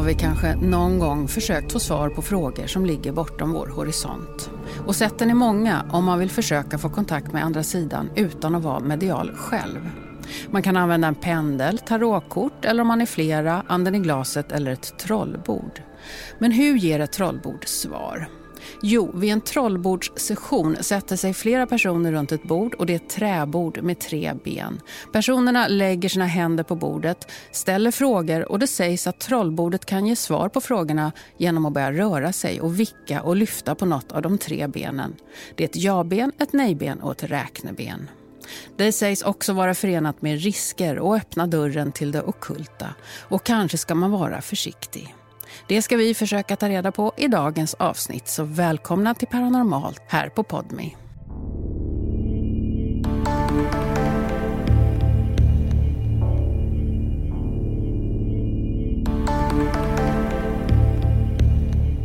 Har vi kanske någon gång försökt få svar på frågor som ligger bortom vår horisont. Och sätten är många om man vill försöka få kontakt med andra sidan utan att vara medial själv. Man kan använda en pendel, tarotkort eller om man är flera, anden i glaset eller ett trollbord. Men hur ger ett trollbord svar? Jo, vid en trollbordssession sätter sig flera personer runt ett bord och det är ett träbord med tre ben. Personerna lägger sina händer på bordet, ställer frågor och det sägs att trollbordet kan ge svar på frågorna genom att börja röra sig och vicka och lyfta på något av de tre benen. Det är ett ja-ben, ett nej-ben och ett räkneben. Det sägs också vara förenat med risker och öppna dörren till det okulta. Och kanske ska man vara försiktig. Det ska vi försöka ta reda på i dagens avsnitt, så välkomna till Paranormalt här på Podmi.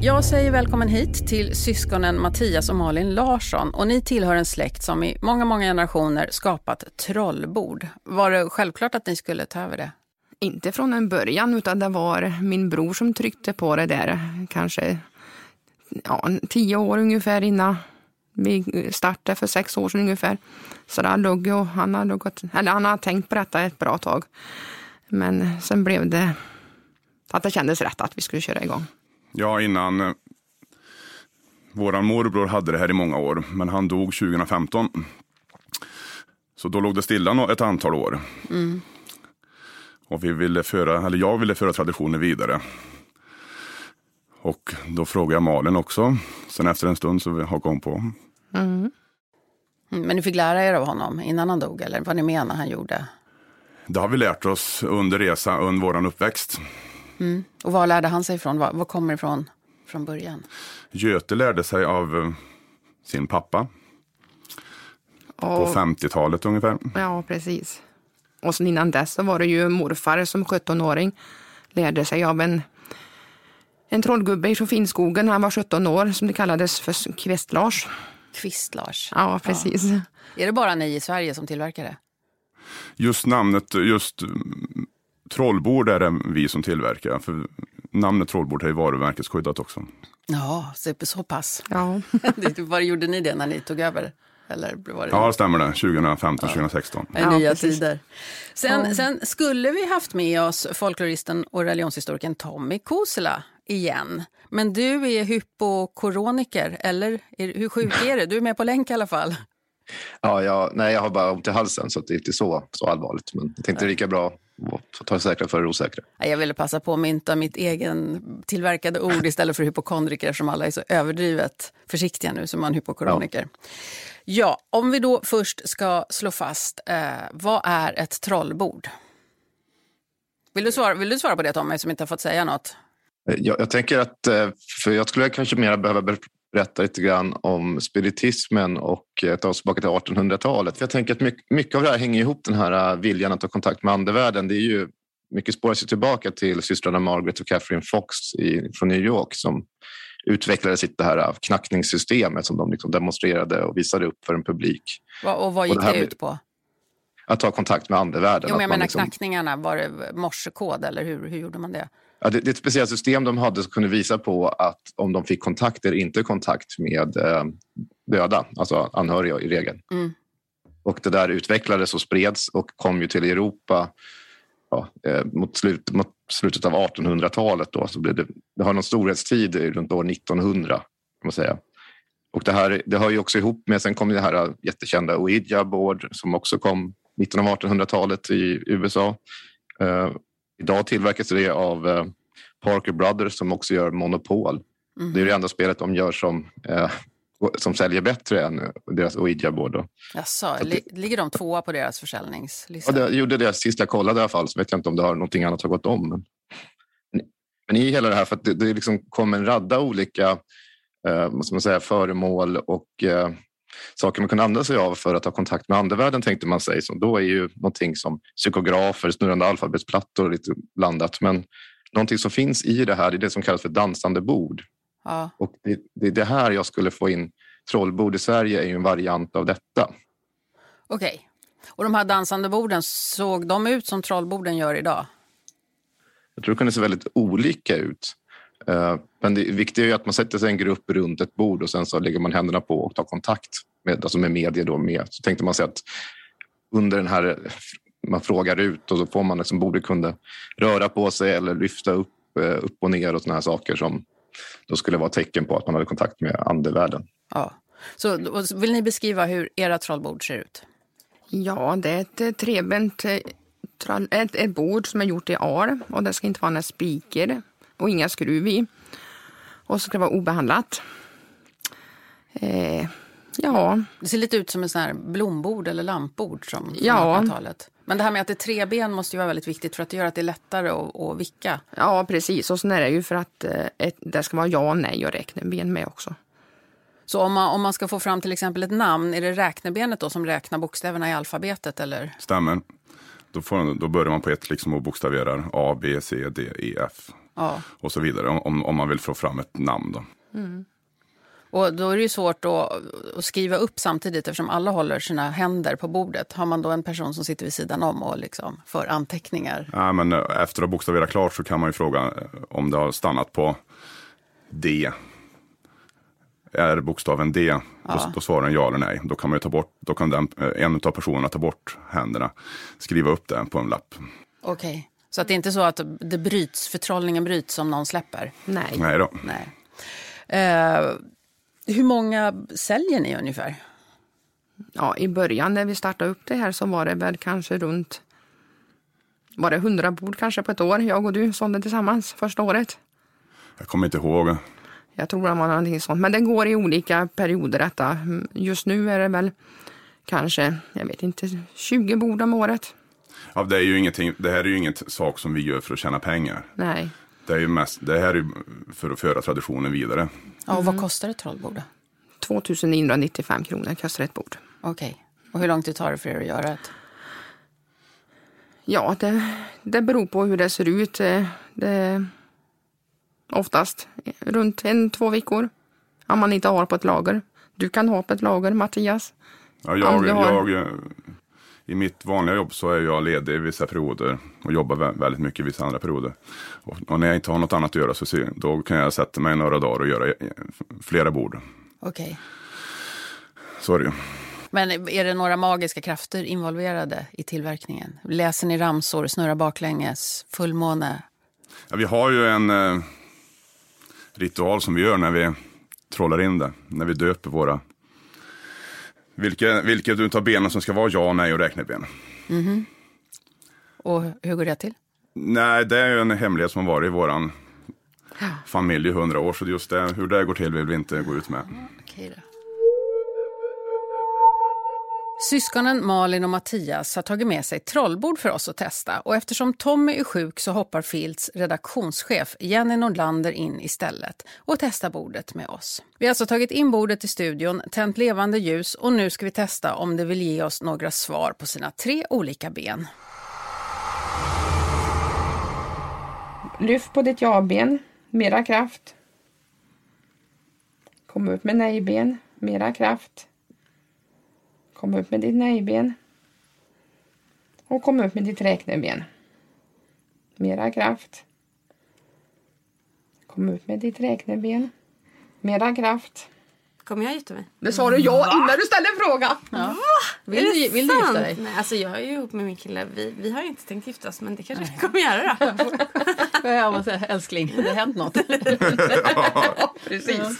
Jag säger välkommen hit till syskonen Mattias och Malin Larsson. Och ni tillhör en släkt som i många, många generationer skapat trollbord. Var det självklart att ni skulle ta över det? Inte från en början, utan det var min bror som tryckte på det där. Kanske ja, tio år ungefär innan vi startade för sex år sedan ungefär. Så där låg och han har, gått, eller han har tänkt på detta ett bra tag. Men sen blev det att det kändes rätt att vi skulle köra igång. Ja, innan eh, våran morbror hade det här i många år, men han dog 2015. Så då låg det stilla ett antal år. Mm. Och vi ville föra, eller jag ville föra traditionen vidare. Och då frågade jag Malin också. Sen efter en stund så hakade hon på. Mm. Men ni fick lära er av honom innan han dog, eller vad ni menar han gjorde? Det har vi lärt oss under resa, under vår uppväxt. Mm. Och var lärde han sig ifrån? Var kommer ifrån från början? Göte lärde sig av uh, sin pappa. Och... På 50-talet ungefär. Ja, precis. Och sen innan dess så var det ju morfar som 17-åring lärde sig av en, en trollgubbe från Finnskogen. Han var 17 år som det kallades för Kvist-Lars. Kvist-Lars? Ja, precis. Ja. Är det bara ni i Sverige som tillverkar det? Just namnet, just mm, trollbord är det vi som tillverkar. För namnet trollbord är ju varumärkesskyddat också. Ja, så pass. Ja. Var gjorde ni det när ni tog över? Eller var det ja, det stämmer det. 2015, ja. 2016. Ja, nya precis. tider. Sen, ja. sen skulle vi haft med oss folkloristen och religionshistorikern Tommy Kosela igen. Men du är hypokoroniker, eller är, hur sjuk är du? Du är med på länk i alla fall. Ja, jag, nej, jag har bara ont i halsen så det är inte så, så allvarligt. Men jag tänkte det är lika bra att ta det säkra för det osäkra. Jag ville passa på att mynta mitt egen tillverkade ord istället för hypokondriker som alla är så överdrivet försiktiga nu som man hypokoroniker. Ja. Ja, om vi då först ska slå fast, eh, vad är ett trollbord? Vill du, svara, vill du svara på det Tommy, som inte har fått säga något? Eh, jag, jag tänker att, eh, för jag skulle kanske mer behöva berätta lite grann om spiritismen och eh, ta oss tillbaka till 1800-talet. För jag tänker att mycket, mycket av det här hänger ihop, den här viljan att ta kontakt med andevärlden. Det är ju, mycket spårar sig tillbaka till systrarna Margaret och Catherine Fox i, från New York som utvecklade sitt det här knackningssystemet som de liksom demonstrerade och visade upp för en publik. Och vad gick och det, det ut på? Att ta kontakt med andevärlden. Jo, men jag menar liksom... knackningarna, var det morsekod eller hur, hur gjorde man det? Ja, det, det är ett speciellt system de hade som kunde visa på att om de fick kontakt eller inte kontakt med eh, döda, alltså anhöriga i regel. Mm. Och det där utvecklades och spreds och kom ju till Europa ja, eh, mot, slut, mot slutet av 1800-talet. Då, så blev det, det har någon storhetstid runt år 1900. Kan man säga. Och det, här, det hör ju också ihop med, sen kom det här jättekända Ouija board som också kom mitten av 1800-talet i USA. Uh, idag tillverkas det av uh, Parker Brothers som också gör Monopol. Mm. Det är det enda spelet de gör som uh, som säljer bättre än deras Ouija-board. Jaså, ligger de tvåa på deras försäljningslista? Ja, det gjorde det sist jag kollade i alla fall, så vet jag inte om det har någonting annat har gått om. Men, men i hela det här, för det, det liksom kom en radda olika eh, man säga, föremål och eh, saker man kunde använda sig av för att ha kontakt med andevärlden tänkte man sig. Så då är ju någonting som psykografer, snurrande alfabetsplattor lite blandat. Men någonting som finns i det här är det som kallas för dansande bord. Ja. Och det, det är det här jag skulle få in. Trollbord i Sverige är ju en variant av detta. Okej. Okay. Och de här dansande borden, såg de ut som trollborden gör idag? Jag tror det kunde se väldigt olika ut. Eh, men det viktiga är att man sätter sig en grupp runt ett bord och sen så lägger man händerna på och tar kontakt med, alltså med media. Då med. Så tänkte man sig att under den här, man frågar ut och så får man liksom bordet kunde röra på sig eller lyfta upp, eh, upp och ner och såna här saker som då skulle vara tecken på att man hade kontakt med andevärlden. Ja. Så vill ni beskriva hur era trollbord ser ut? Ja, det är ett eh, trebent ett, ett bord som är gjort i al och det ska inte vara några spikar och inga skruv i. Och så ska det vara obehandlat. Eh, ja. Det ser lite ut som en sån här blombord eller lampbord som ja. talet. Men det här med att det är tre ben måste ju vara väldigt viktigt för att det gör att det är lättare att, att vicka. Ja, precis. Och sen är det ju för att eh, ett, det ska vara ja, nej och räkneben med också. Så om man, om man ska få fram till exempel ett namn, är det räknebenet då som räknar bokstäverna i alfabetet? Eller? Stämmer. Då, får, då börjar man på ett liksom och bokstaverar A, B, C, D, E, F ja. och så vidare. Om, om man vill få fram ett namn. Då. Mm. Och då är det ju svårt att, att, skriva upp samtidigt eftersom alla håller sina händer på bordet. Har man då en person som sitter vid sidan om och liksom för anteckningar? Ja, men eh, efter att ha bokstaverat klart så kan man ju fråga eh, om det har stannat på D är bokstaven D, ja. då, då svarar den ja eller nej. Då kan, man ta bort, då kan den, eh, en av personerna ta bort händerna, skriva upp det på en lapp. Okej, okay. så att det är inte så att det bryts, förtrollningen bryts om någon släpper? Nej. Nej då. Nej. Uh, hur många säljer ni ungefär? Ja, i början när vi startade upp det här så var det väl kanske runt var det hundra bord kanske på ett år, jag och du sålde tillsammans första året. Jag kommer inte ihåg. Jag tror det var någonting sånt. Men det går i olika perioder detta. Just nu är det väl kanske, jag vet inte, 20 bord om året. Ja, det, är ju ingenting, det här är ju ingen sak som vi gör för att tjäna pengar. Nej. Det, är ju mest, det här är för att föra traditionen vidare. Ja, och vad kostar ett trollbord? 2995 kronor kostar ett bord. Okej. Okay. Och hur lång tid tar det för er att göra ett? Ja, det, det beror på hur det ser ut. Det, Oftast runt en, två veckor. Om man inte har på ett lager. Du kan ha på ett lager, Mattias. Ja, jag, har... jag, eh, I mitt vanliga jobb så är jag ledig vissa perioder och jobbar väldigt mycket vissa andra perioder. Och, och när jag inte har något annat att göra så då kan jag sätta mig några dagar och göra eh, flera bord. Okej. Okay. Så är det Men är det några magiska krafter involverade i tillverkningen? Läser ni ramsor, snurrar baklänges, fullmåne? Ja, vi har ju en eh, ritual som vi gör när vi trollar in det. När vi döper våra... Vilka, vilket av benen som ska vara ja, nej och räkneben. Mm. Och hur går det till? Nej, det är ju en hemlighet som har varit i vår familj i hundra år. Så just det, hur det går till vill vi inte gå ut med. Okej då. Syskonen Malin och Mattias har tagit med sig trollbord för oss att testa och eftersom Tommy är sjuk så hoppar Fields redaktionschef Jenny Nordlander in istället och testar bordet med oss. Vi har alltså tagit in bordet i studion, tänt levande ljus och nu ska vi testa om det vill ge oss några svar på sina tre olika ben. Lyft på ditt ja-ben, mera kraft. Kom upp med nej-ben, mera kraft. Kom upp med ditt nejben. Och kom upp med ditt räkneben. Mera kraft. Kom upp med ditt räkneben. Mera kraft. Kommer jag gifta mig? Det sa du ja innan du ställde frågan. Ja. Vill, du, vill du gifta dig? Nej, alltså jag är ju ihop med min kille. Vi, vi har inte tänkt gifta oss men det kanske vi kommer göra då. jag måste säga, älskling, det har hänt något. ja, precis.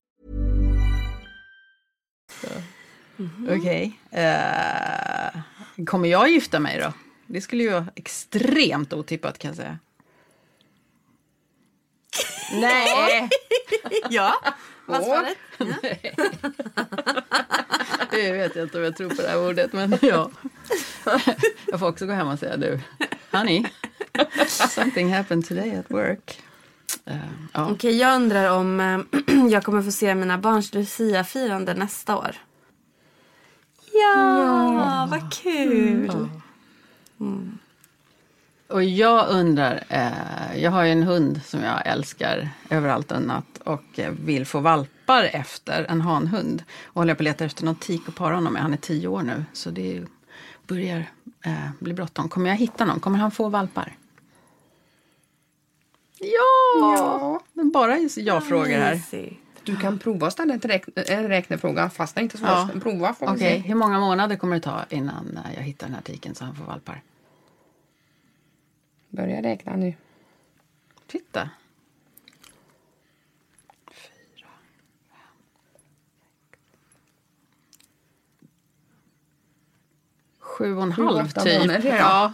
Mm. Okej. Okay. Uh, eh, kommer jag gifta mig då? Det skulle ju vara extremt otippat kan jag säga. Nej! Ja, vad svaret? Det vet jag inte om jag tror på det här ordet, men ja. Jag får också gå hem och säga du, honey, something happened today at work. Uh, ja. Okej, jag undrar om eh, jag kommer få se mina barns Lucia-firande nästa år. Ja, vad kul! Och jag undrar, eh, jag har ju en hund som jag älskar över allt annat och eh, vill få valpar efter en hanhund. Och håller på att leta efter någon tik att para honom med. Han är tio år nu, så det börjar eh, bli bråttom. Kommer jag hitta någon? Kommer han få valpar? Ja! ja. Bara ja-frågor här. Du kan prova att ställa en räkne, en räknefråga fast det är inte så Ja. svårt. Prova får se. hur många månader kommer det ta innan eh, jag hittar den här tiken så han får valpar? Börja räkna nu. Titta. Fyra, fem, Sju och en halv typ. månader, ja.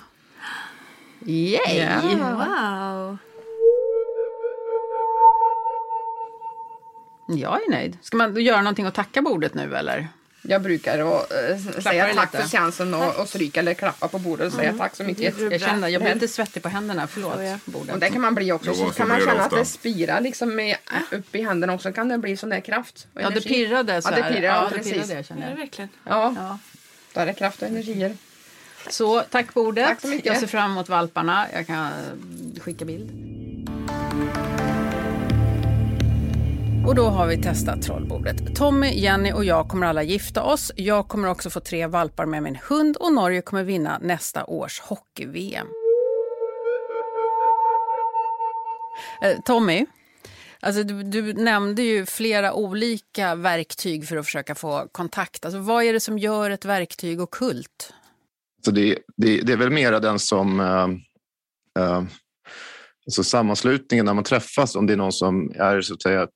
Yay! Ja. Wow. Jag är nöjd. Ska man göra någonting att tacka bordet nu eller? Jag brukar att, äh, säga tack lite. för tjänsten och, och stryka eller klappa på bordet och säga tack så mycket. Jag känner, jag blir Här. lite svettig på händerna. Förlåt. Så ja. Bordet. Och det kan man bli också. Så kan man känna att ofta. det spirar liksom med, upp i händerna också. kan det bli sån där kraft och Ja, det pirrade så Ja, det här. pirrar, ja, ja, det precis. pirrade jag Är känner det jag. verkligen? Ja, Ja. då är det kraft och energier. Så tack bordet. Tack så mycket. Jag ser fram emot valparna. Jag kan eh, skicka bild. Och då har vi testat trollbordet. Tommy, Jenny och jag kommer alla gifta oss. Jag kommer också få tre valpar med min hund och Norge kommer vinna nästa års hockey-VM. Eh, Tommy, alltså du, du nämnde ju flera olika verktyg för att försöka få kontakt. Alltså, vad är det som gör ett verktyg ockult? Så det, det, det är väl mera den som... Uh, uh, alltså sammanslutningen när man träffas, om det är någon som är så att säga, ett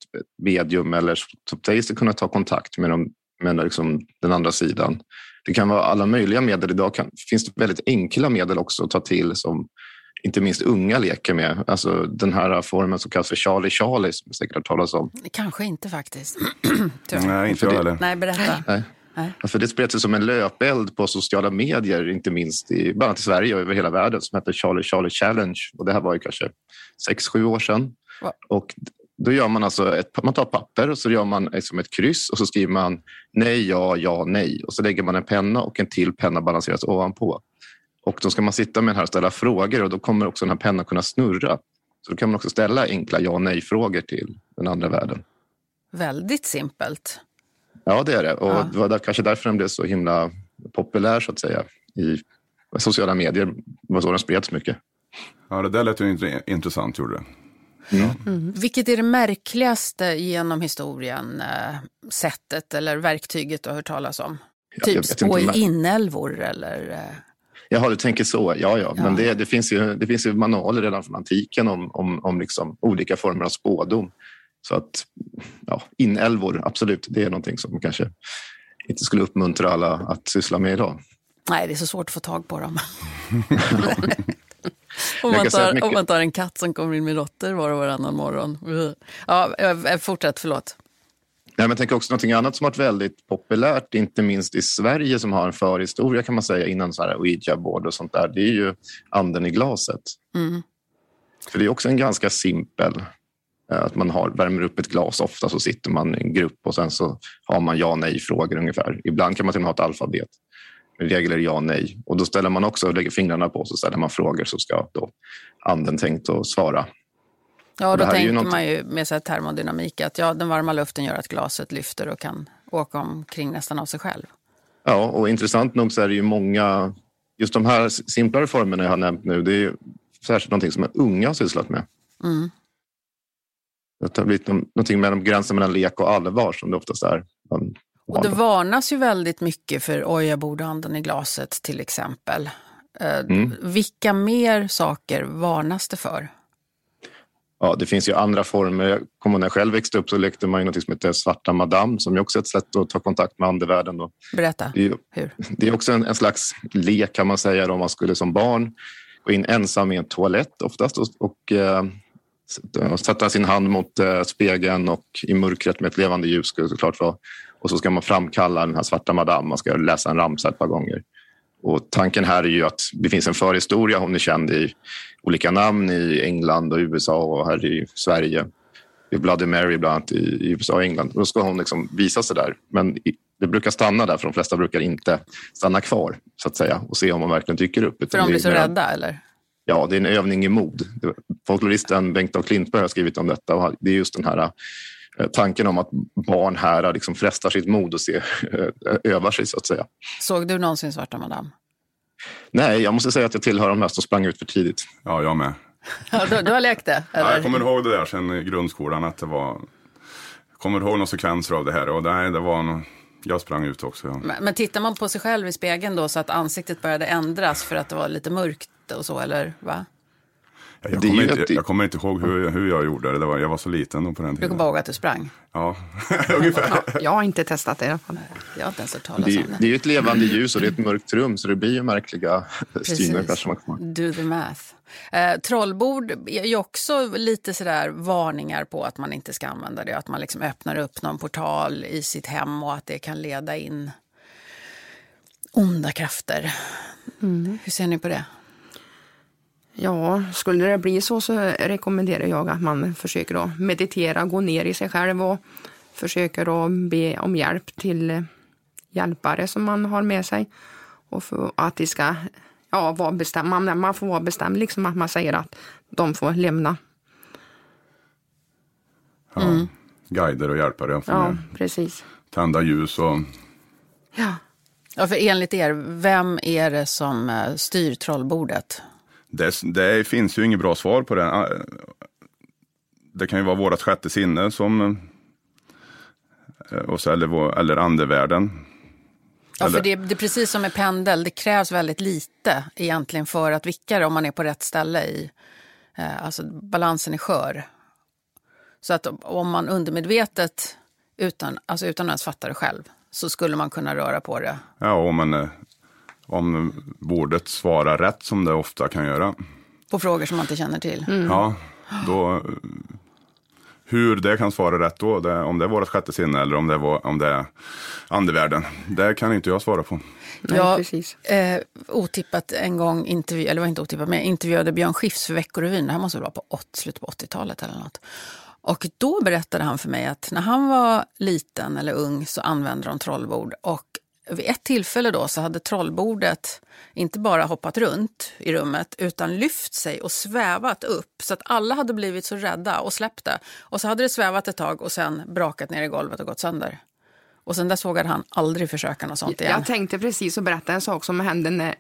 medium eller som säger sig kunna ta kontakt med, dem, med liksom den andra sidan. Det kan vara alla möjliga medel. Idag kan, finns det väldigt enkla medel också att ta till som inte minst unga leker med. Alltså den här formen som kallas för Charlie Charlie som säkert har talas om. Kanske inte faktiskt. Nej, inte jag det- heller. Nej, berätta. Nej. Nej. För det spred sig som en löpeld på sociala medier, inte minst i, bland annat i Sverige och över hela världen, som hette Charlie Charlie Challenge. Och det här var ju kanske sex sju år sedan. Och då gör man alltså ett, man tar papper och så gör man liksom ett kryss och så skriver man nej, ja, ja, nej. Och så lägger man en penna och en till penna balanseras ovanpå. Och då ska man sitta med den här och ställa frågor och då kommer också den här pennan kunna snurra. Så då kan man också ställa enkla ja nej-frågor till den andra världen. Väldigt simpelt. Ja, det är det. Och Ja. det var där, kanske därför den blev så himla populär så att säga i sociala medier. Det var så den spreds mycket. Ja, det där lät ju int- intressant, gjorde det. Vilket är det märkligaste genom historien, eh, sättet eller verktyget du har hört talas om? Ja, typ spå inte, i inälvor eller? eh, Jaha, du tänker så. Ja, ja. Ja. Men det, det, finns ju, det finns ju manualer redan från antiken om, om, om liksom olika former av spådom. Så att ja, inälvor, absolut, det är någonting som kanske inte skulle uppmuntra alla att syssla med idag. Nej, det är så svårt att få tag på dem. om, man tar, mycket- om man tar en katt som kommer in med råttor var och varannan morgon. Ja, eh, fortsätt, förlåt. Nej, men jag tänker också någonting annat som har varit väldigt populärt, inte minst i Sverige som har en förhistoria kan man säga innan så här ouija-board och sånt där. Det är ju anden i glaset. Mm. För det är också en ganska simpel, eh, att man har, värmer upp ett glas ofta så sitter man i en grupp och sen så har man ja nej-frågor ungefär. Ibland kan man till och med ha ett alfabet. Det ja nej. Och då ställer man också, lägger fingrarna på så ställer man frågor så ska då anden tänkt att svara. Ja, då tänker någonting- man ju med så här termodynamik att ja, den varma luften gör att glaset lyfter och kan åka omkring nästan av sig själv. Ja, och intressant nog så är det ju många... Just de här simplare formerna jag har nämnt nu, det är ju särskilt någonting som unga har sysslat med. Mm. Det har blivit någon- någonting med gränsen mellan lek och allvar som det oftast är. Och det varnas ju väldigt mycket för oj, jag borde anden i glaset till exempel. Eh, Mm. Vilka mer saker varnas det för? Ja, det finns ju andra former. Jag kommer när jag själv växte upp så lekte man ju något som heter Svarta Madame som ju också är ett sätt att ta kontakt med andevärlden. Då. Berätta. Det är Hur? Det är också en, en slags lek kan man säga om man skulle som barn gå in ensam i en toalett oftast och, och eh, Sätta sin hand mot eh, spegeln och i mörkret med ett levande ljus skulle såklart vara. Och så ska man framkalla den här svarta madame. Man ska läsa en ramsa ett par gånger. Och tanken här är ju att det finns en förhistoria. Hon är känd i olika namn i England och USA och här i Sverige. I Bloody Mary bland annat i USA och England. Då ska hon liksom visa sig där. Men det brukar stanna där, för de flesta brukar inte stanna kvar så att säga och se om man verkligen dyker upp. För de blir så rädda eller? Ja, det är en övning i mod. Folkloristen Bengt af Klintberg har skrivit om detta och det är just den här eh, tanken om att barn här liksom frestar sitt mod och se, eh, övar sig så att säga. Såg du någonsin Svarta Madame? Nej, jag måste säga att jag tillhör de mest som sprang ut för tidigt. Ja, jag med. Ja, du, du har lekt det? Eller? Ja, jag kommer ihåg det där sen grundskolan att det var jag kommer ihåg några sekvenser av det här och nej, det var nog jag sprang ut också. Ja. Men, men tittar man på sig själv i spegeln då så att ansiktet började ändras för att det var lite mörkt och så eller va? Jag, kommer inte, jag kommer inte ihåg hur, hur jag gjorde det. det var, jag var så liten då på den tiden. Du kommer bara ihåg att du sprang? Ja, ungefär. Ja, jag har inte testat det i alla fall. Jag har inte ens hört talas det, om det. Det är ju ett levande ljus och det är ett mörkt rum så det blir ju märkliga syner. Do the math. Eh, trollbord är ju också lite sådär varningar på att man inte ska använda det. Att man liksom öppnar upp någon portal i sitt hem och att det kan leda in onda krafter. Mm. Hur ser ni på det? Ja, skulle det bli så så rekommenderar jag att man försöker att meditera, gå ner i sig själv och försöker att be om hjälp till hjälpare som man har med sig. Och för att de ska ja, vara bestämd. Man får vara bestämd, liksom att man säger att de får lämna. Ja, mm. Guider och hjälpare. Ja, precis. Tända ljus och... Ja. Ja, för enligt er, vem är det som eh, styr trollbordet? Det, det, finns ju inget bra svar på det. Ah, det kan ju vara vårt sjätte sinne som eh, och så, eller, eller andevärlden. Ja, för det, det är precis som med pendel, det krävs väldigt lite egentligen för att vicka det om man är på rätt ställe i, eh, alltså balansen är skör. Så att om man undermedvetet, utan, alltså utan att ens fatta det själv, så skulle man kunna röra på det. Ja, om man eh, om bordet svarar rätt som det ofta kan göra. På frågor som man inte känner till? Mm. Ja, då, hur det kan svara rätt då, det, om det är vårt sjätte sinne eller om det, var, om det är andevärlden, det kan inte jag svara på. Nej, ja, precis. Eh, otippat en gång, intervju, eller var inte otippat, men jag intervjuade Björn Skifs för Veckorevyn, det här måste vara på 80, slutet på 80-talet eller något. Och då berättade han för mig att när han var liten eller ung så använde de trollbord och vid ett tillfälle då så hade trollbordet inte bara hoppat runt i rummet utan lyft sig och svävat upp så att alla hade blivit så rädda och släppt det. Och så hade det svävat ett tag och sen brakat ner i golvet och gått sönder. Och sen dess vågade han aldrig försöka något sånt igen. Jag tänkte precis att berätta en sak som hände när,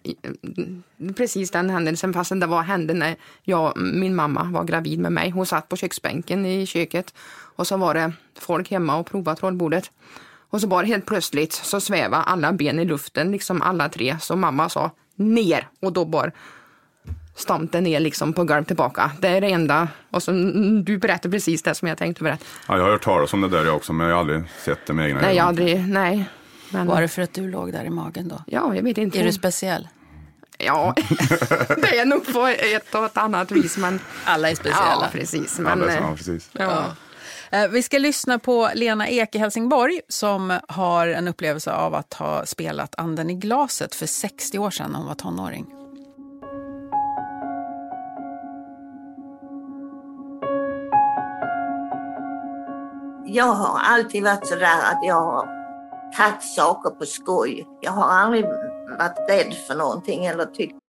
precis den händelsen fast det var hände när jag, min mamma var gravid med mig. Hon satt på köksbänken i köket och så var det folk hemma och provade trollbordet. Och så bara helt plötsligt så svävade alla ben i luften, liksom alla tre. Så mamma sa ner och då bara stampade ner liksom på golvet tillbaka. Det är det enda. Och så, du berättar precis det som jag tänkte berätta. Ja, jag har hört talas om det där också, men jag har aldrig sett det med egna ögon. Nej, aldrig, nej. Men... Var det för att du låg där i magen då? Ja, jag vet inte. Är du speciell? Ja, det är nog på ett och ett annat vis. Men... Alla är speciella. Ja, precis. Men, Alla är, ja, precis. Ja. Eh, vi ska lyssna på Lena Ek i Helsingborg som har en upplevelse av att ha spelat Anden i glaset för 60 år sedan när hon var tonåring. Jag har alltid varit så där att jag har tagit saker på skoj. Jag har aldrig varit rädd för någonting eller tyckt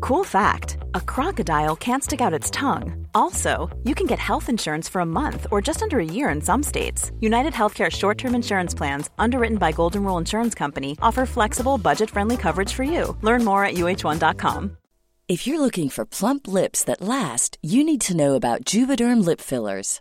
Cool fact a crocodile can't stick out its tongue. Also, you can get health insurance for a month or just under a year in some states. United Healthcare short term insurance plans, underwritten by Golden Rule Insurance Company, offer flexible, budget friendly coverage for you. Learn more at uh1.com. If you're looking for plump lips that last, you need to know about Juvederm lip fillers.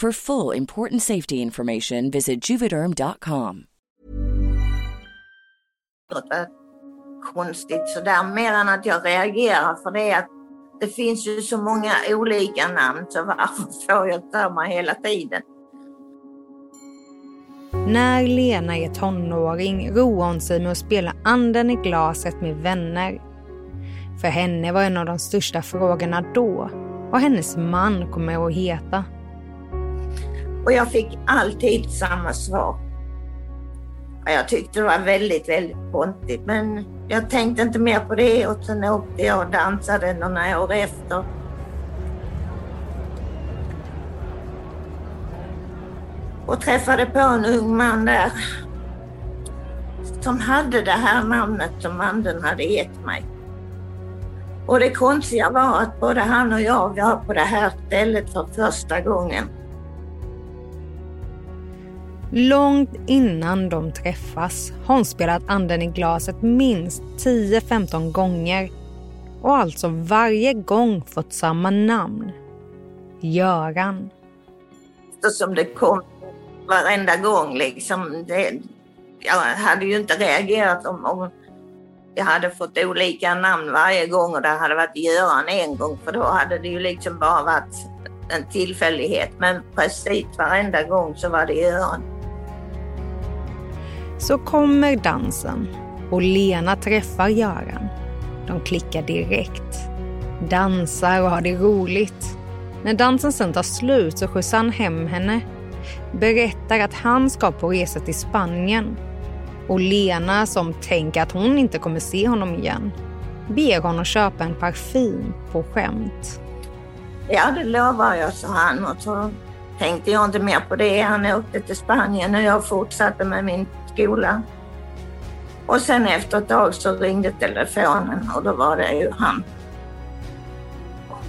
For full important safety information, visit juvederm.com. låta konstigt sådär, mer än att jag reagerar för det att det finns ju så många olika namn så varför får jag mig hela tiden? När Lena är tonåring roar hon sig med att spela anden i glaset med vänner. För henne var en av de största frågorna då vad hennes man kommer att heta. Och jag fick alltid samma svar. Och Jag tyckte det var väldigt, väldigt konstigt men jag tänkte inte mer på det och sen åkte jag och dansade några år efter. Och träffade på en ung man där som hade det här namnet som anden hade gett mig. Och det konstiga var att både han och jag var på det här stället för första gången. Långt innan de träffas har hon spelat anden i glaset minst 10-15 gånger och alltså varje gång fått samma namn. Göran. Eftersom det kom varenda gång liksom. Det, jag hade ju inte reagerat om, om jag hade fått olika namn varje gång och det hade varit Göran en gång för då hade det ju liksom bara varit en tillfällighet. Men precis varenda gång så var det Göran. Så kommer dansen och Lena träffar Göran. De klickar direkt. Dansar och har det roligt. När dansen sen tar slut så skjutsar han hem henne. Berättar att han ska på resa till Spanien. Och Lena, som tänker att hon inte kommer se honom igen, ber honom köpa en parfym på skämt. Ja, det lovar jag, sa han. Och så tänkte jag inte mer på det. Han åkte till Spanien och jag fortsatte med min skola. Och sen efter ett tag så ringde telefonen och då var det ju han.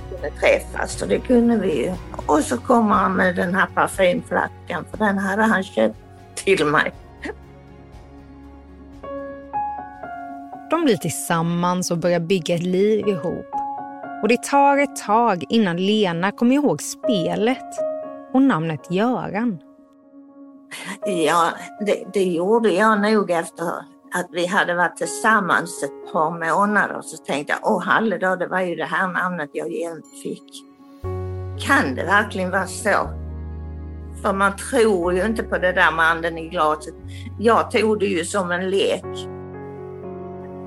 Vi kunde träffas och det kunde vi ju. Och så kommer han med den här parfymflaskan för den hade han köpt till mig. De blir tillsammans och börjar bygga ett liv ihop. Och det tar ett tag innan Lena kommer ihåg spelet och namnet Göran. Ja, det, det gjorde jag nog efter att vi hade varit tillsammans ett par månader. Så tänkte jag, åh halledag, det var ju det här namnet jag jämt fick. Kan det verkligen vara så? För man tror ju inte på det där med anden i glaset. Jag tog det ju som en lek.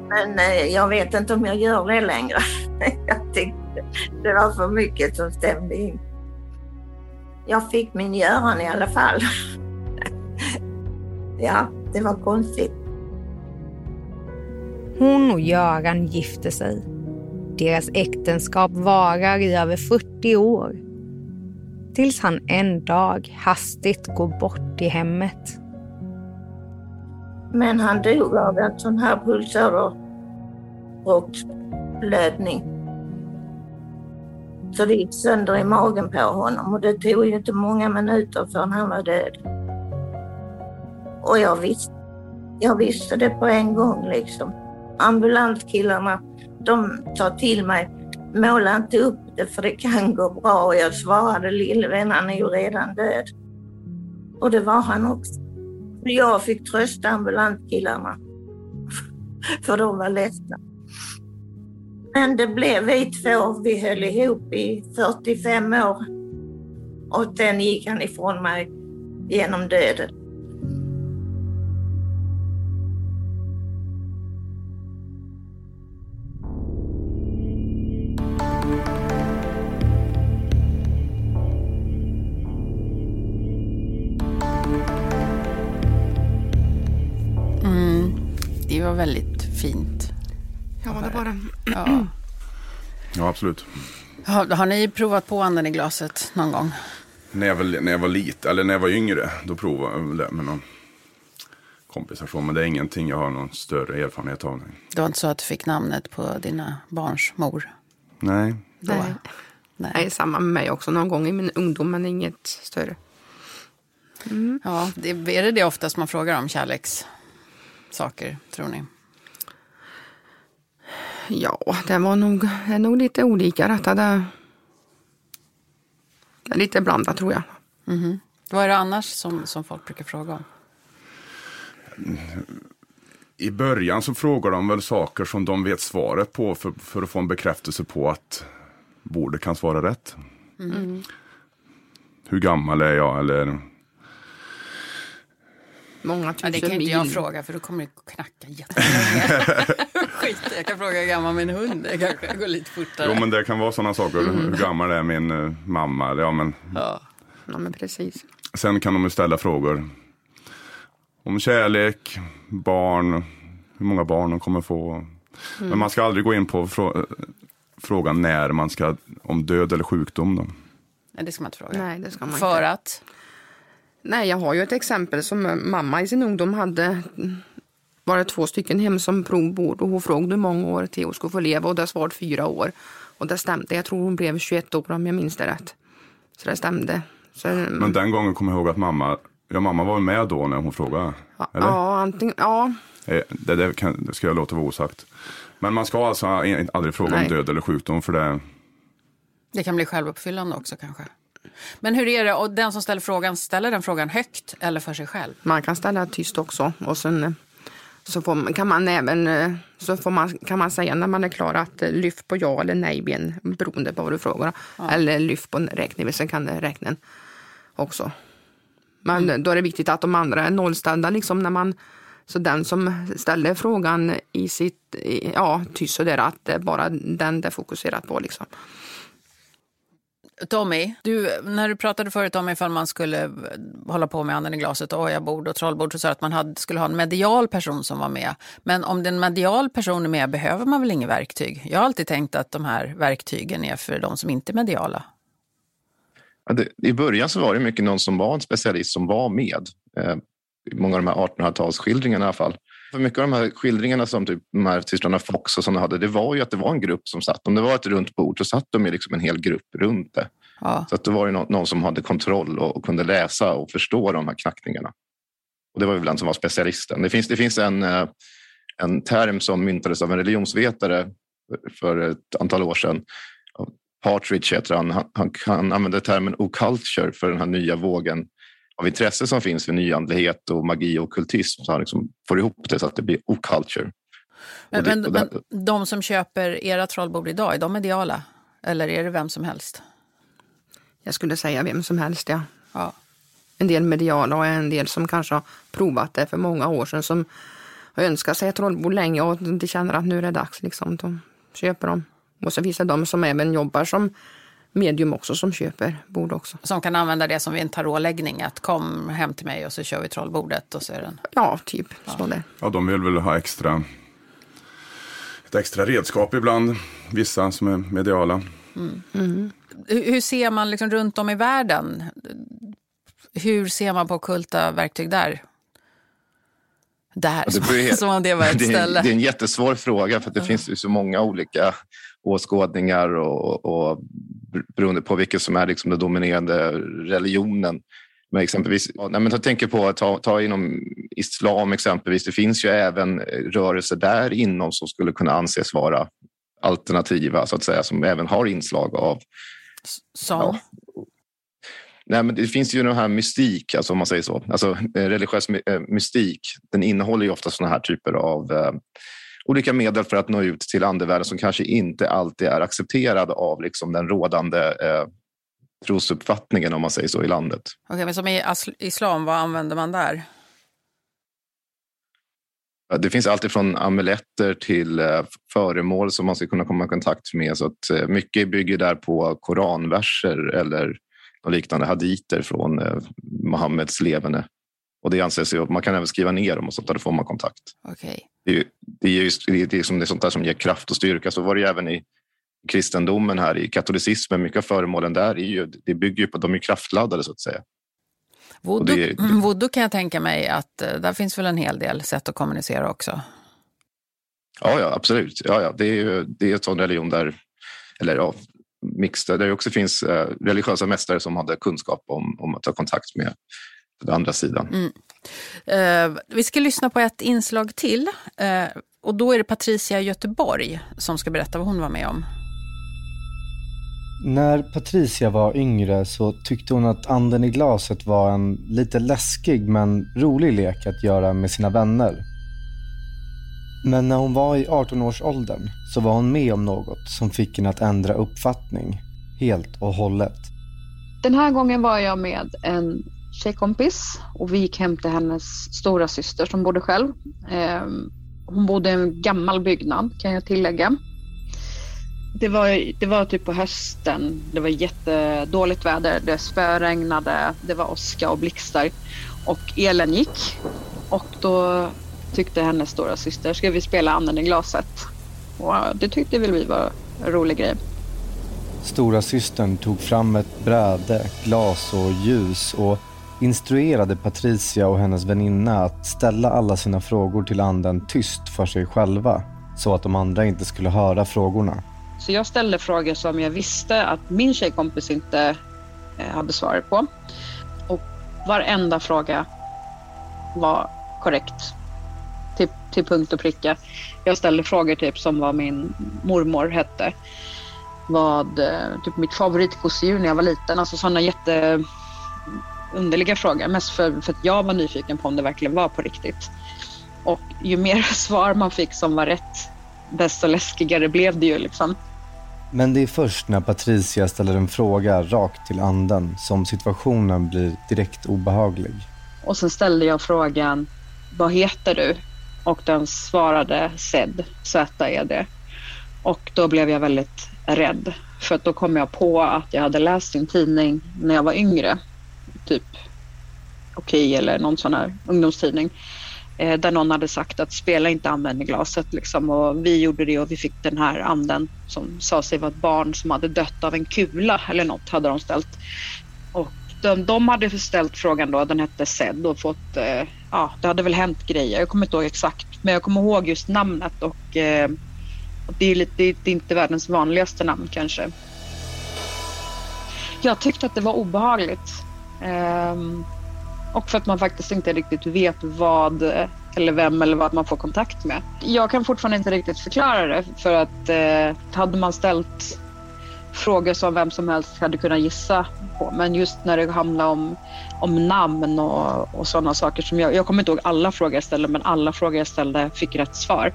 Men eh, jag vet inte om jag gör det längre. jag tyckte det var för mycket som stämde in. Jag fick min Göran i alla fall ja, det var konstigt. Hon och Göran gifte sig. Deras äktenskap varar i över 40 år. Tills han en dag hastigt går bort i hemmet. Men han dog av en sån här pulsåderbråcksblödning. Så det gick sönder i magen på honom och det tog ju inte många minuter förrän han var död. Och jag visste, jag visste det på en gång liksom. Ambulanskillarna, de sa till mig, måla inte upp det för det kan gå bra. Och jag svarade, lillvän han är ju redan död. Och det var han också. Jag fick trösta ambulanskillarna. För de var ledsna. Men det blev vi två. Vi höll ihop i 45 år. Och sen gick han ifrån mig genom döden. Ja, absolut. Har, har ni provat på anden i glaset någon gång? När jag, var, när jag var liten, eller när jag var yngre, då provade jag det med någon kompisar. så, Men det är ingenting jag har någon större erfarenhet av. Det var inte så att du fick namnet på dina barns mor? Nej. Nej. Nej. Nej, samma med mig också. Någon gång i min ungdom, men inget större. Ja, det, är det det oftast man frågar om kärlekssaker, tror ni? Ja, det var nog, det är nog lite olika detta. Det, det är lite blandat tror jag. Vad är det annars som, som folk brukar fråga om? I början så frågar de väl saker som de vet svaret på för, för att få en bekräftelse på att bordet kan svara rätt. Hur gammal är jag eller Många Ja, det kan inte jag fråga för då kommer det knacka jättelänge. Skit jag kan fråga hur gammal min hund är. kanske går lite fortare. Jo men det kan vara sådana saker. Hur gammal är min eh, mamma? Eller, Ja, men, Ja. Ja, men precis. sen kan de ju ställa frågor om kärlek, barn, hur många barn de kommer få. Men man ska aldrig gå in på frå frågan när man ska, om död eller sjukdom. Då. Nej, det ska man inte fråga. Nej, det ska man För inte. att? Nej, jag har ju ett exempel som mamma i sin ungdom hade. Var det två stycken hem som provbord och hon frågade hur många år Theo skulle få leva och det svarade fyra år. Och det stämde. Jag tror hon blev 21 år om jag minns det rätt. Så det stämde. Så, Men den gången kommer jag ihåg att mamma, ja mamma var med då när hon frågade. ja, Eller? ja, antingen, ja, Eh, Det, det, kan, det ska jag låta vara osagt. Men man ska alltså aldrig fråga Nej. om död eller sjukdom för det, Det kan bli självuppfyllande också kanske. Men hur är det, och den som ställer frågan, ställer den frågan högt eller för sig själv? man kan ställa tyst också. Och sen så får, kan man även eh, så får man, kan man säga när man är klar att eh, lyft på ja eller nej-ben beroende på vad du frågar. Eller lyft på räkning, sen kan det räkna också. Men då är det viktigt att de andra är nollställda liksom när man så den som ställer frågan i sitt, ja tyst sådär att det är bara den det är fokuserat på liksom. Tommy, du, när du pratade förut om ifall man skulle hålla på med anden i glaset, och ojabord och trollbord, så sa du att man hade, skulle ha en medial person som var med. Men om den medial person är med behöver man väl inget verktyg? Jag har alltid tänkt att de här verktygen är för de som inte är mediala. Ja, det, I början så var det mycket någon som var en specialist som var med. Eh, många av de här 1800-talsskildringarna i alla fall. För mycket av de här skildringarna som typ de här systrarna Fox och sådana hade, det var ju att det var en grupp som satt. Om det var ett runt bord så satt de ju liksom en hel grupp runt det. Ja. Så att det var ju någon, någon som hade kontroll och, och kunde läsa och förstå de här knackningarna. Och det var ju den som var specialisten. Det finns, det finns en, eh, en term som myntades av en religionsvetare för ett antal år sedan. Partridge heter han. Han, han, han använder termen oculture för den här nya vågen av intresse som finns för nyandlighet och magi och kultism. Så han liksom får ihop det så att det blir oculture. Men, det- men, det- men de som köper era trollbord idag, är de mediala? Eller är det vem som helst? Jag skulle säga vem som helst ja. Ja. En del mediala och en del som kanske har provat det för många år sedan som har önskat sig ett trollbord länge och de känner att nu är det dags. Liksom, de köper dem. Och så finns det de som även jobbar som medium också som köper bord också. Som kan använda det som vid en tarotläggning, att kom hem till mig och så kör vi trollbordet och så är den... Ja, typ så där. ja de vill väl ha extra, ett extra redskap ibland. Vissa som är mediala. Hur, hur ser man liksom runt om i världen? Hur ser man på kulta verktyg där? Där, Ja, det ju- som om det var ett det, är, ställe. det är en jättesvår fråga för att det finns ju så många olika åskådningar och, och beroende på vilket som är liksom den dominerande religionen. Men exempelvis, nej, men jag tänker på att ta, ta inom islam exempelvis. Det finns ju även rörelser där inom som skulle kunna anses vara alternativa så att säga, som även har inslag av Som, Ja. Nej, men det finns ju den här mystik, alltså om man säger så. Alltså, eh, religiös eh, mystik, den innehåller ju ofta såna här typer av eh, olika medel för att nå ut till andevärlden som kanske inte alltid är accepterade av liksom, den rådande eh, trosuppfattningen, om man säger så, i landet. Okej, men som i islam, vad använder man där? Det finns allt från amuletter till eh, föremål som man ska kunna komma i kontakt med. Så att, eh, mycket bygger där på koranverser eller liknande haditer från eh, Muhammeds levande. Och det anses ju att man kan även skriva ner dem och sånt där, då får man kontakt. Okej. Det är, ju- det är, just, det är, det är, som, det är sånt där som ger kraft och styrka. Så var det ju även i, kristendomen här i katolicismen, mycket av föremålen där är ju, det bygger ju på, de är krafట్లాddade så att säga. Voodoo, det, voodoo kan jag tänka mig att eh, där finns väl en hel del sätt att kommunicera också. Ja, ja absolut. Ja, ja. Det, är, det är en sån religion där, eller ja, mixed, där det också finns eh, religiösa mästare som hade kunskap om, om att ta kontakt med den andra sidan. Mm. Eh, vi ska lyssna på ett inslag till. Eh, och då är det Patricia Göteborg som ska berätta vad hon var med om. När Patricia var yngre så tyckte hon att anden i glaset var en lite läskig men rolig lek att göra med sina vänner. Men när hon var i 18-årsåldern så var hon med om något som fick henne att ändra uppfattning helt och hållet. Den här gången var jag med en tjejkompis och vi gick hem till hennes stora syster som bodde själv. Ehm, hon bodde i en gammal byggnad kan jag tillägga. Det var, det var typ på hösten. Det var jättedåligt väder. Det spöregnade. Det var åska och blixtar. Och elen gick. Och då tyckte hennes stora syster, ska vi spela anden i glaset? Och det tyckte väl vi var en rolig grej. Stora systern tog fram ett bräde, glas och ljus och instruerade Patricia och hennes väninna att ställa alla sina frågor till anden tyst för sig själva så att de andra inte skulle höra frågorna. Så jag ställde frågor som jag visste att min tjejkompis inte eh, hade svaret på. Och varenda fråga var korrekt. Till, till punkt och pricka. Jag ställde frågor typ som vad min mormor hette. Vad eh, typ mitt favoritgosedjur när jag var liten. Alltså sådana jätte underliga frågor. Mest för, för att jag var nyfiken på om det verkligen var på riktigt. Och ju mer svar man fick som var rätt, desto läskigare blev det ju liksom. Men det är först när Patricia ställer en fråga rakt till anden som situationen blir direkt obehaglig. Och sen ställde jag frågan, vad heter du? Och den svarade Zed, Z-E-D. Och då blev jag väldigt rädd. För då kom jag på att jag hade läst en tidning när jag var yngre typ Okej okay, eller någon sån här ungdomstidning eh, där någon hade sagt att spela inte använd i glaset liksom och vi gjorde det och vi fick den här anden som sa sig vara ett barn som hade dött av en kula eller något hade de ställt. Och de, de hade ställt frågan då, den hette Sed och fått, eh, ja det hade väl hänt grejer, jag kommer inte ihåg exakt men jag kommer ihåg just namnet och eh, det, är lite, det är inte världens vanligaste namn kanske. Jag tyckte att det var obehagligt Ehm, och för att man faktiskt inte riktigt vet vad eller vem eller vad man får kontakt med. Jag kan fortfarande inte riktigt förklara det för att eh, hade man ställt frågor som vem som helst hade kunnat gissa på. Men just när det handlar om, om namn och, och sådana saker som jag, jag kommer inte ihåg alla frågor jag ställde men alla frågor jag ställde fick rätt svar.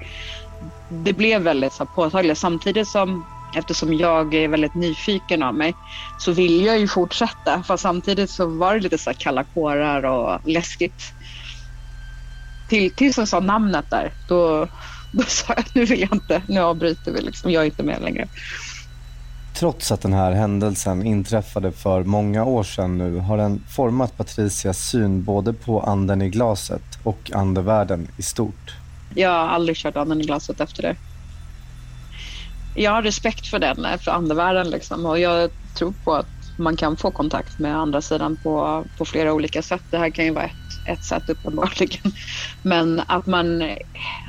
Det blev väldigt så påtagligt samtidigt som eftersom jag är väldigt nyfiken av mig så vill jag ju fortsätta. Fast samtidigt så var det lite så kalla kårar och läskigt. Till, tills jag sa namnet där, då, då sa jag nu vill jag inte, nu avbryter vi liksom, jag är inte med längre. Trots att den här händelsen inträffade för många år sedan nu har den format Patricias syn både på anden i glaset och andevärlden i stort. Jag har aldrig kört anden i glaset efter det jag har respekt för den, eh, för andevärlden liksom. och jag tror på att man kan få kontakt med andra sidan på, på flera olika sätt. Det här kan ju vara ett, ett sätt uppenbarligen. Men att man, eh,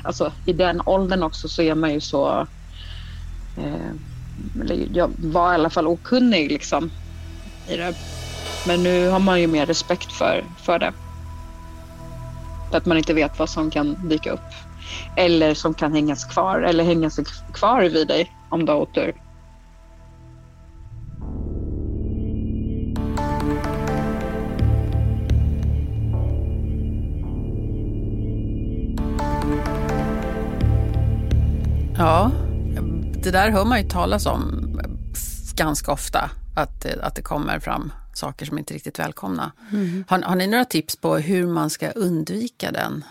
alltså i den åldern också så är man ju så, eh, jag var i alla fall okunnig liksom i det. Men nu har man ju mer respekt för, för det. För att man inte vet vad som kan dyka upp eller som kan hängas kvar eller hänga sig kvar vid dig om du har otur. Ja, det där hör man ju talas om ganska ofta, att, att det kommer fram saker som inte är riktigt välkomna. Mm. Har, har ni några tips på hur man ska undvika den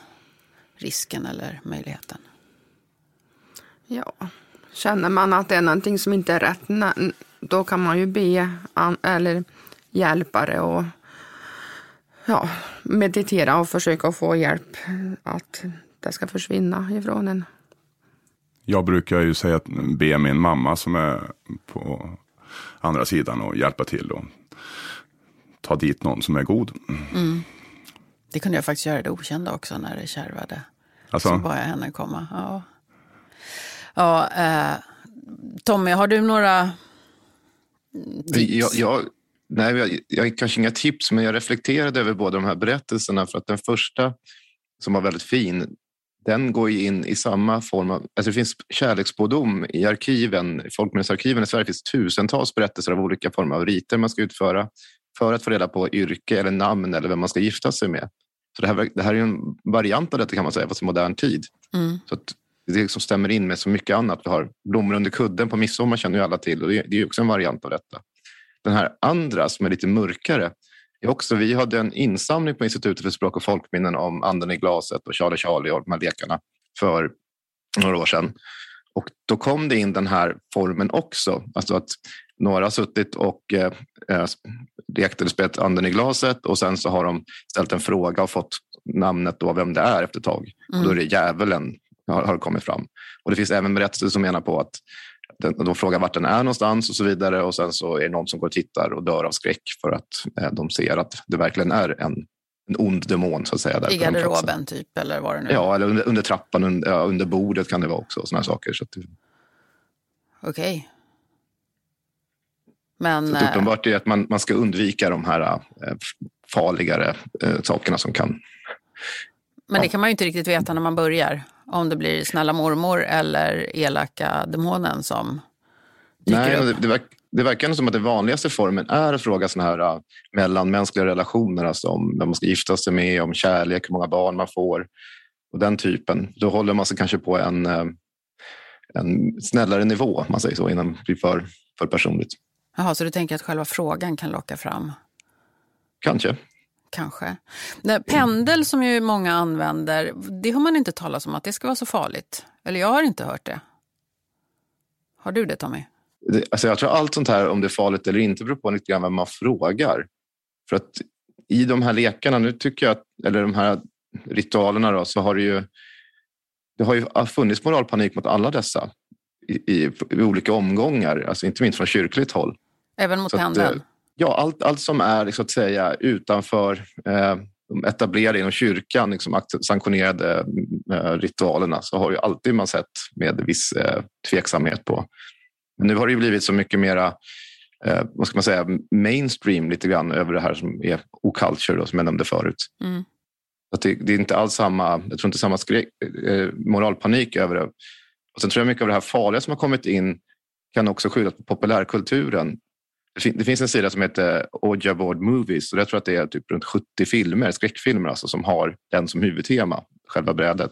risken eller möjligheten. Ja, känner man att det är någonting som inte är rätt, då kan man ju be eller hjälpare och ja, meditera och försöka få hjälp att det ska försvinna ifrån en. Jag brukar ju säga att be min mamma som är på andra sidan och hjälpa till och ta dit någon som är god. Mm. Det kunde jag faktiskt göra i det okända också när det kärvade. Alltså? Så bad jag henne komma. Ja. Ja, eh, Tommy, har du några tips? Jag, jag, nej, jag, jag har kanske inga tips, men jag reflekterade över båda de här berättelserna. För att den första, som var väldigt fin, den går ju in i samma form av... Alltså det finns kärleksspådom i arkiven. I folkminnesarkiven i Sverige finns tusentals berättelser av olika former av riter man ska utföra för att få reda på yrke eller namn eller vem man ska gifta sig med. Så det här, det här är en variant av detta kan man säga, fast i modern tid. Mm. Så det liksom stämmer in med så mycket annat. Vi har blommor under kudden på midsommar känner ju alla till och det, är också en variant av detta. Den här andra som är lite mörkare också, vi hade en insamling på Institutet för språk och folkminnen om Anden i glaset och Charlie Charlie och de här lekarna för några år sedan. Och då kom det in den här formen också. Alltså att några har suttit och eh, eh lekt eller Anden i glaset och sen så har de ställt en fråga och fått namnet då vem det är efter ett tag. Mm. Och då är det djävulen har, har kommit fram. Och det finns även berättelser som menar på att de frågar vart den är någonstans och så vidare och sen så är det någon som går och tittar och dör av skräck för att eh, de ser att det verkligen är en, en ond demon så att säga. Där I garderoben typ eller vad det nu Ja, eller under, under trappan, under, ja, under bordet kan det vara också. Såna saker. Så Okej. Men... Så att uppenbart är att man, man ska undvika de här äh, farligare äh, sakerna som kan... Men det kan man ju inte riktigt veta när man börjar. Om det blir snälla mormor eller elaka demonen som dyker Nej, upp. Det, verk, det verkar som att den vanligaste formen är att fråga såna här mellanmänskliga relationer, alltså om vem man ska gifta sig med, om kärlek, hur många barn man får och den typen. Då håller man sig kanske på en, en snällare nivå, man säger så, innan det blir för, för personligt. Jaha, så du tänker att själva frågan kan locka fram? Kanske. Kanske. Nej, pendel som ju många använder, det har man inte talat om att det ska vara så farligt. Eller jag har inte hört det. Har du det Tommy? Det, alltså jag tror allt sånt här, om det är farligt eller inte, beror på lite grann vem man frågar. För att i de här lekarna, nu tycker jag, eller de här ritualerna då, så har det ju, det har ju funnits moralpanik mot alla dessa i, i, i olika omgångar, alltså inte minst från kyrkligt håll. Även mot pendeln? Eh, ja, allt, allt som är så att säga utanför eh, de etablerade inom kyrkan, liksom, sanktionerade eh, ritualerna, så har ju alltid man sett med viss eh, tveksamhet på. Men nu har det blivit så mycket mera eh, vad ska man säga, mainstream lite grann över det här som är oculture, då, som jag nämnde förut. Mm. Att det, det, är inte alls samma, jag tror inte samma skrek, eh, moralpanik över det. Och sen tror jag mycket av det här farliga som har kommit in kan också skyddas på populärkulturen. Det finns en sida som heter Oja Board Movies och jag tror att det är typ runt 70 filmer, skräckfilmer alltså, som har den som huvudtema, själva brädet.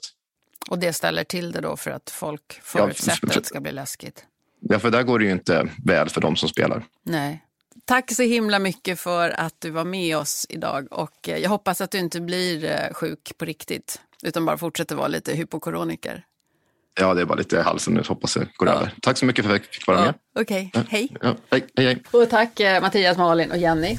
Och det ställer till det då för att folk förutsätter ja, att det ska bli läskigt? Ja, för där går det ju inte väl för de som spelar. Nej. Tack så himla mycket för att du var med oss idag och eh, jag hoppas att du inte blir eh, sjuk på riktigt utan bara fortsätter vara lite hypokoroniker. Ja, det är bara lite i halsen nu. Hoppas det går ja. över. Tack så mycket för att jag fick vara ja, med. Okej, okay. hej. Ja, hej. Hej, hej. Och tack eh, Mattias, Malin och Jenny.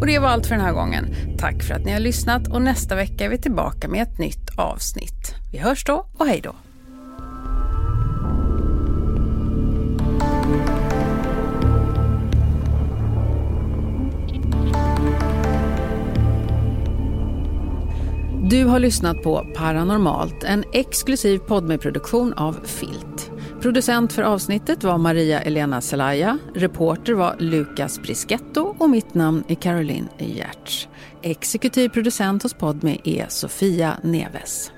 Och det var allt för den här gången. Tack för att ni har lyssnat och nästa vecka är vi tillbaka med ett nytt avsnitt. Vi hörs då och hej då. Du har lyssnat på Paranormalt, en exklusiv podmeproduktion av Filt. Producent för avsnittet var Maria Elena Zelaya, reporter var Lukas Brisketto och mitt namn är Caroline Giertz. Exekutiv producent hos Podme är Sofia Neves.